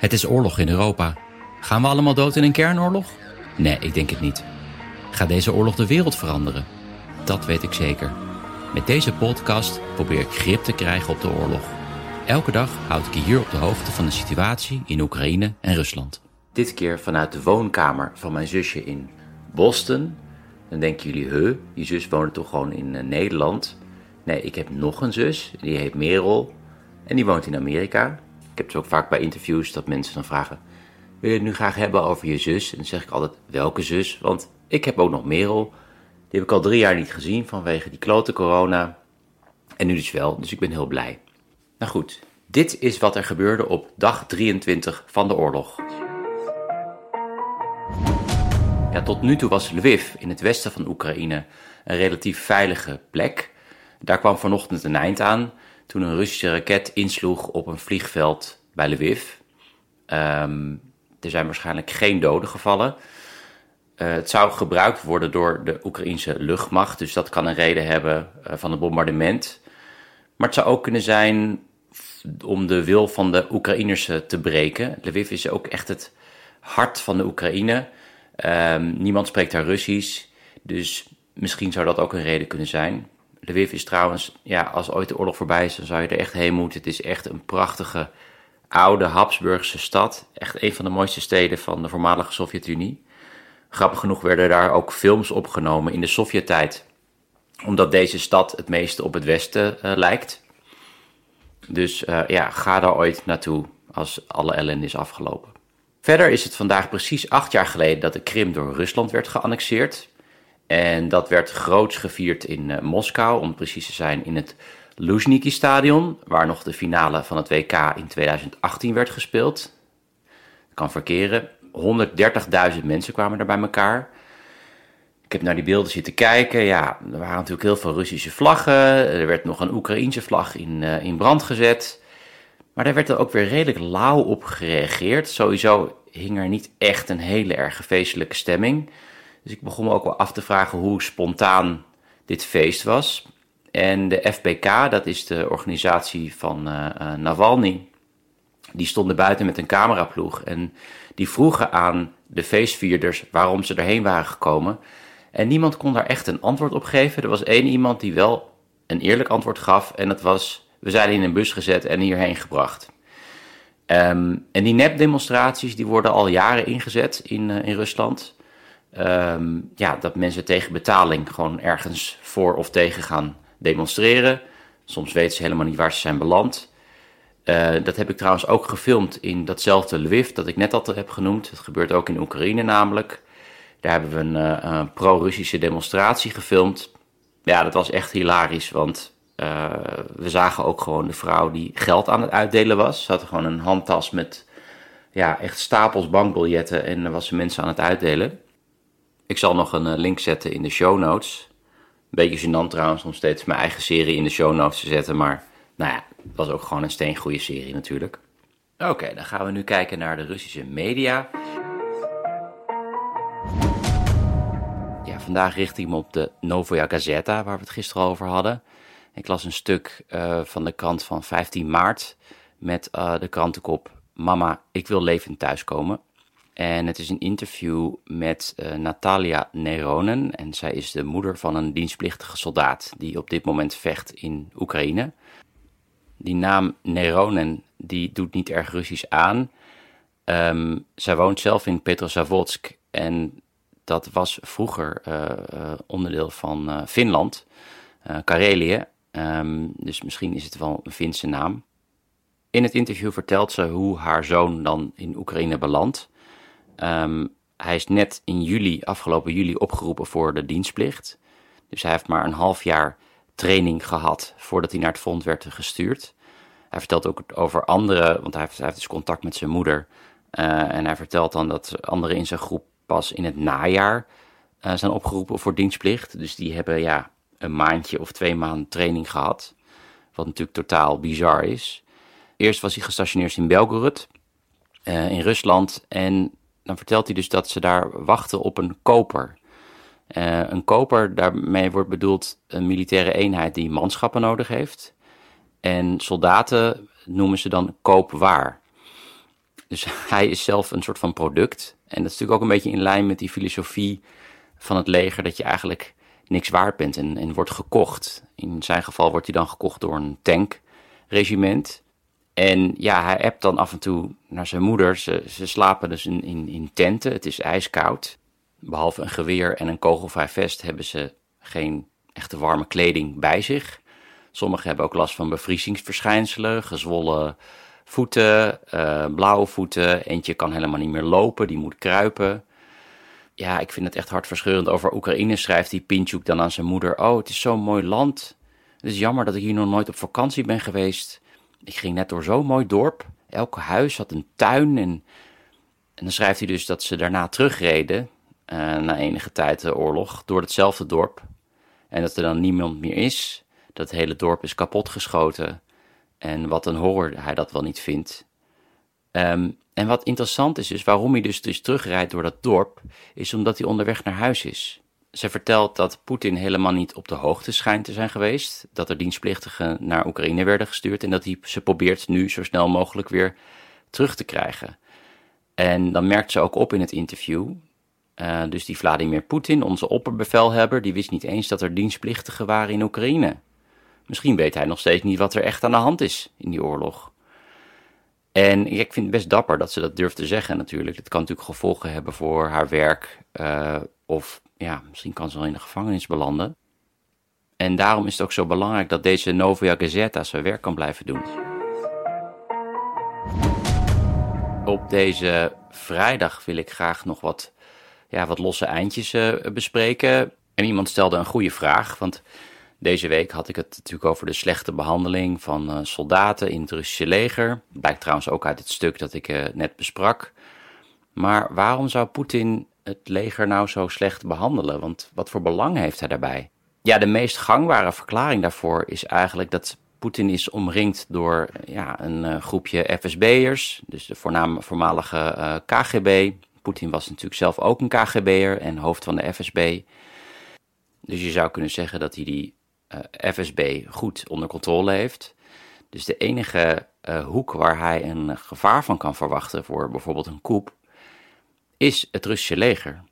Het is oorlog in Europa. Gaan we allemaal dood in een kernoorlog? Nee, ik denk het niet. Gaat deze oorlog de wereld veranderen? Dat weet ik zeker. Met deze podcast probeer ik grip te krijgen op de oorlog. Elke dag houd ik je hier op de hoogte van de situatie in Oekraïne en Rusland. Dit keer vanuit de woonkamer van mijn zusje in Boston. Dan denken jullie, huh, die zus woont toch gewoon in uh, Nederland? Nee, ik heb nog een zus, die heet Merel. En die woont in Amerika. Ik heb het ook vaak bij interviews dat mensen dan vragen... Wil je het nu graag hebben over je zus? En dan zeg ik altijd, welke zus? Want ik heb ook nog Merel. Die heb ik al drie jaar niet gezien vanwege die klote corona. En nu dus wel, dus ik ben heel blij. Nou goed, dit is wat er gebeurde op dag 23 van de oorlog. Ja, tot nu toe was Lviv in het westen van Oekraïne een relatief veilige plek. Daar kwam vanochtend een eind aan toen een Russische raket insloeg op een vliegveld bij Lviv. Ehm, er zijn waarschijnlijk geen doden gevallen. Uh, het zou gebruikt worden door de Oekraïnse luchtmacht, dus dat kan een reden hebben uh, van het bombardement. Maar het zou ook kunnen zijn om de wil van de Oekraïners te breken. Lviv is ook echt het hart van de Oekraïne. Um, niemand spreekt daar Russisch, dus misschien zou dat ook een reden kunnen zijn. Lviv is trouwens, ja, als ooit de oorlog voorbij is, dan zou je er echt heen moeten. Het is echt een prachtige, oude Habsburgse stad. Echt een van de mooiste steden van de voormalige Sovjet-Unie. Grappig genoeg werden daar ook films opgenomen in de Sovjet-tijd, omdat deze stad het meeste op het westen uh, lijkt. Dus uh, ja, ga daar ooit naartoe als alle ellende is afgelopen. Verder is het vandaag precies acht jaar geleden dat de Krim door Rusland werd geannexeerd. En dat werd groots gevierd in uh, Moskou, om precies te zijn in het Luzhniki Stadion, waar nog de finale van het WK in 2018 werd gespeeld. Kan verkeren. 130.000 mensen kwamen er bij elkaar. Ik heb naar die beelden zitten kijken. Ja, er waren natuurlijk heel veel Russische vlaggen. Er werd nog een Oekraïense vlag in, uh, in brand gezet. Maar daar werd er ook weer redelijk lauw op gereageerd. Sowieso hing er niet echt een hele erg feestelijke stemming. Dus ik begon me ook wel af te vragen hoe spontaan dit feest was. En de FBK, dat is de organisatie van uh, Navalny, die stonden buiten met een cameraploeg. En die vroegen aan de feestvierders waarom ze erheen waren gekomen. En niemand kon daar echt een antwoord op geven. Er was één iemand die wel een eerlijk antwoord gaf. En dat was: we zijn in een bus gezet en hierheen gebracht. Um, en die nepdemonstraties die worden al jaren ingezet in, uh, in Rusland. Um, ja, dat mensen tegen betaling gewoon ergens voor of tegen gaan demonstreren. Soms weten ze helemaal niet waar ze zijn beland. Uh, dat heb ik trouwens ook gefilmd in datzelfde Lviv dat ik net al heb genoemd. Dat gebeurt ook in Oekraïne namelijk. Daar hebben we een, een pro-Russische demonstratie gefilmd. Ja, dat was echt hilarisch, want uh, we zagen ook gewoon de vrouw die geld aan het uitdelen was. Ze had gewoon een handtas met ja, echt stapels bankbiljetten en was ze mensen aan het uitdelen. Ik zal nog een link zetten in de show notes. Beetje gênant trouwens om steeds mijn eigen serie in de show notes te zetten, maar nou ja, het was ook gewoon een steengoede serie natuurlijk. Oké, dan gaan we nu kijken naar de Russische media. Ja, vandaag richt ik me op de Novaya Gazeta, waar we het gisteren over hadden. Ik las een stuk uh, van de krant van 15 maart met uh, de krantenkop Mama, ik wil levend thuiskomen. En het is een interview met uh, Natalia Neronen. En zij is de moeder van een dienstplichtige soldaat die op dit moment vecht in Oekraïne. Die naam Neronen die doet niet erg Russisch aan. Um, zij woont zelf in Petrozavodsk en dat was vroeger uh, uh, onderdeel van Finland, Karelië. Um, dus misschien is het wel een Finse naam. In het interview vertelt ze hoe haar zoon dan in Oekraïne belandt. Um, hij is net in juli, afgelopen juli, opgeroepen voor de dienstplicht. Dus hij heeft maar een half jaar training gehad voordat hij naar het front werd gestuurd. Hij vertelt ook over anderen, want hij heeft, hij heeft dus contact met zijn moeder. Uh, en hij vertelt dan dat anderen in zijn groep pas in het najaar uh, zijn opgeroepen voor dienstplicht. Dus die hebben ja, een maandje of twee maanden training gehad. Wat natuurlijk totaal bizar is. Eerst was hij gestationeerd in Belgorod, uh, in Rusland. En dan vertelt hij dus dat ze daar wachten op een koper. Uh, een koper, daarmee wordt bedoeld een militaire eenheid die manschappen nodig heeft. En soldaten noemen ze dan koopwaar. Dus hij is zelf een soort van product. En dat is natuurlijk ook een beetje in lijn met die filosofie van het leger, dat je eigenlijk niks waard bent en, en wordt gekocht. In zijn geval wordt hij dan gekocht door een tankregiment. En ja, hij appt dan af en toe naar zijn moeder. Ze, ze slapen dus in, in, in tenten. Het is ijskoud. Behalve een geweer en een kogelvrij vest hebben ze geen echte warme kleding bij zich. Sommigen hebben ook last van bevriezingsverschijnselen, gezwollen voeten, uh, blauwe voeten. Eentje kan helemaal niet meer lopen, die moet kruipen. Ja, ik vind het echt hartverscheurend. Over Oekraïne schrijft die Pinchuk dan aan zijn moeder: Oh, het is zo'n mooi land. Het is jammer dat ik hier nog nooit op vakantie ben geweest. Ik ging net door zo'n mooi dorp. Elk huis had een tuin. En, en dan schrijft hij dus dat ze daarna terugreden, uh, na enige tijd de oorlog, door hetzelfde dorp. En dat er dan niemand meer is. Dat hele dorp is kapotgeschoten. En wat een horror hij dat wel niet vindt. Um, en wat interessant is, is waarom hij dus, dus terugrijdt door dat dorp, is omdat hij onderweg naar huis is. Ze vertelt dat Poetin helemaal niet op de hoogte schijnt te zijn geweest, dat er dienstplichtigen naar Oekraïne werden gestuurd en dat hij ze probeert nu zo snel mogelijk weer terug te krijgen. En dan merkt ze ook op in het interview, uh, dus die Vladimir Poetin, onze opperbevelhebber, die wist niet eens dat er dienstplichtigen waren in Oekraïne. Misschien weet hij nog steeds niet wat er echt aan de hand is in die oorlog. En ik vind het best dapper dat ze dat durft te zeggen natuurlijk. Het kan natuurlijk gevolgen hebben voor haar werk. Uh, of ja, misschien kan ze wel in de gevangenis belanden. En daarom is het ook zo belangrijk dat deze Novia Gazeta zijn werk kan blijven doen. Op deze vrijdag wil ik graag nog wat, ja, wat losse eindjes uh, bespreken. En iemand stelde een goede vraag, want deze week had ik het natuurlijk over de slechte behandeling van uh, soldaten in het Russische leger. Blijkt trouwens ook uit het stuk dat ik uh, net besprak. Maar waarom zou Poetin het leger nou zo slecht behandelen? Want wat voor belang heeft hij daarbij? Ja, de meest gangbare verklaring daarvoor is eigenlijk dat Poetin is omringd door ja, een uh, groepje FSB'ers, dus de voorname, voormalige KGB. Poetin was natuurlijk zelf ook een KGB'er en hoofd van de FSB. Dus je zou kunnen zeggen dat hij die uh, FSB goed onder controle heeft. Dus de enige hoek waar hij een gevaar van kan verwachten voor bijvoorbeeld een coup, is het Russische leger.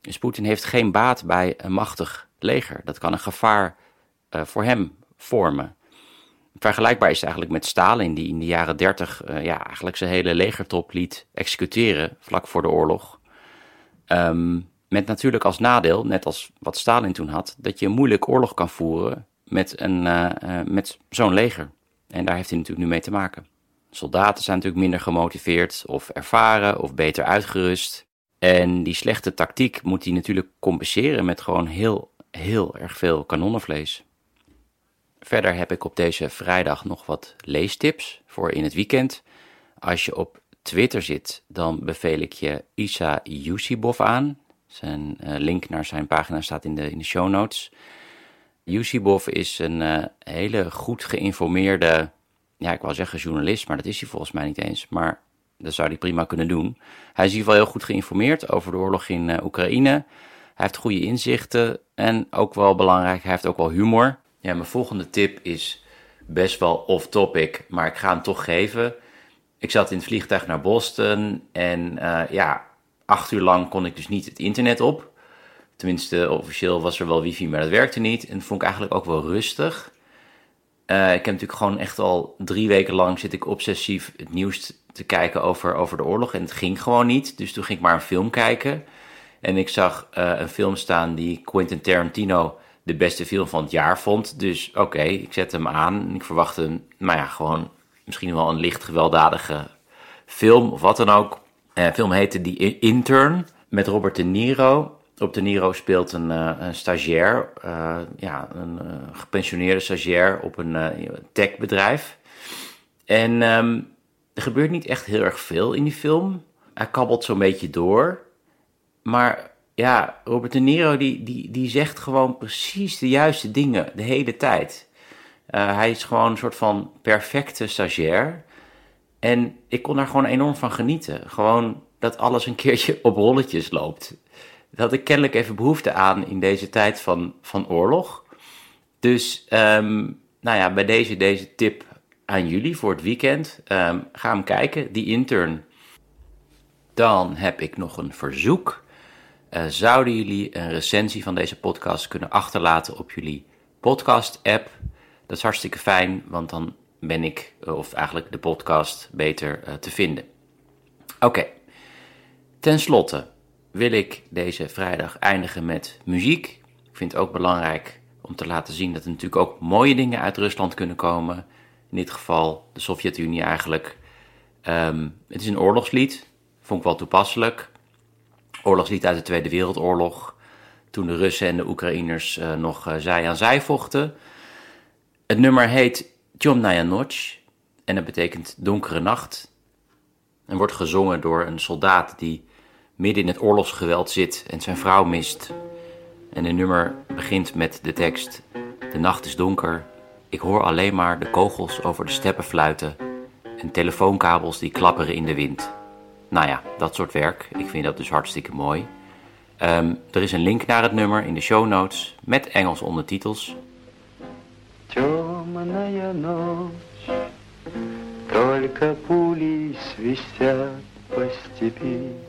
Dus Poetin heeft geen baat bij een machtig leger. Dat kan een gevaar uh, voor hem vormen. Vergelijkbaar is het eigenlijk met Stalin, die in de jaren 30 ja, eigenlijk zijn hele legertop liet executeren vlak voor de oorlog. Um, met natuurlijk als nadeel, net als wat Stalin toen had, dat je moeilijk oorlog kan voeren met, een, uh, met zo'n leger. En daar heeft hij natuurlijk nu mee te maken. Soldaten zijn natuurlijk minder gemotiveerd of ervaren of beter uitgerust. En die slechte tactiek moet hij natuurlijk compenseren met gewoon heel, heel erg veel kanonnenvlees. Verder heb ik op deze vrijdag nog wat leestips voor in het weekend. Als je op Twitter zit, dan beveel ik je Isa Yusibov aan. Zijn uh, link naar zijn pagina staat in de, in de show notes. Yusibov is een uh, hele goed geïnformeerde, ja, ik wou zeggen journalist, maar dat is hij volgens mij niet eens. Maar dat zou hij prima kunnen doen. Hij is in ieder geval heel goed geïnformeerd over de oorlog in uh, Oekraïne. Hij heeft goede inzichten en ook wel belangrijk, hij heeft ook wel humor. Ja, mijn volgende tip is best wel off-topic, maar ik ga hem toch geven. Ik zat in het vliegtuig naar Boston en ja, acht uur lang kon ik dus niet het internet op. Tenminste, officieel was er wel wifi, maar dat werkte niet. En dat vond ik eigenlijk ook wel rustig. Uh, ik heb natuurlijk gewoon echt al drie weken lang zit ik obsessief het nieuws te kijken over, over de oorlog. En het ging gewoon niet. Dus toen ging ik maar een film kijken. En ik zag uh, een film staan die Quentin Tarantino de beste film van het jaar vond. Dus oké, ik zette hem aan. En ik verwachtte, nou ja, gewoon misschien wel een licht gewelddadige film of wat dan ook. De uh, film heette The Intern met Robert De Niro Robert De Niro speelt een, een stagiair, ja, een gepensioneerde stagiair op een techbedrijf. En ehm, er gebeurt niet echt heel erg veel in die film. Hij kabbelt zo'n beetje door. Maar ja, Robert De Niro die, die, die zegt gewoon precies de juiste dingen de hele tijd. Hij is gewoon een soort van perfecte stagiair. En ik kon daar gewoon enorm van genieten. Gewoon dat alles een keertje op rolletjes loopt. Dat had ik kennelijk even behoefte aan in deze tijd van, van oorlog. Dus um, nou ja, bij deze, deze tip aan jullie voor het weekend. Um, ga hem kijken, die intern. Dan heb ik nog een verzoek. Uh, zouden jullie een recensie van deze podcast kunnen achterlaten op jullie podcast-app? Dat is hartstikke fijn, want dan ben ik, eh, of eigenlijk de podcast, beter uh, te vinden. Oké, ten slotte wil ik deze vrijdag eindigen met muziek. Ik vind het ook belangrijk om te laten zien dat er natuurlijk ook mooie dingen uit Rusland kunnen komen. In dit geval de Sovjet-Unie eigenlijk. Um, het is een oorlogslied, vond ik wel toepasselijk. Oorlogslied uit de Tweede Wereldoorlog. Toen de Russen en de Oekraïners uh, nog uh, zij aan zij vochten. Het nummer heet Tjomnaya Noch en dat betekent donkere nacht. En wordt gezongen door een soldaat die midden in het oorlogsgeweld zit en zijn vrouw mist. En het nummer begint met de tekst: De nacht is donker, ik hoor alleen maar de kogels over de steppen fluiten en telefoonkabels die klapperen in de wind. Nou ja, dat soort werk. Ik vind dat dus hartstikke mooi. Um, er is een link naar het nummer in de show notes met Engels ondertitels. Темная ночь, только пули свистят по степи.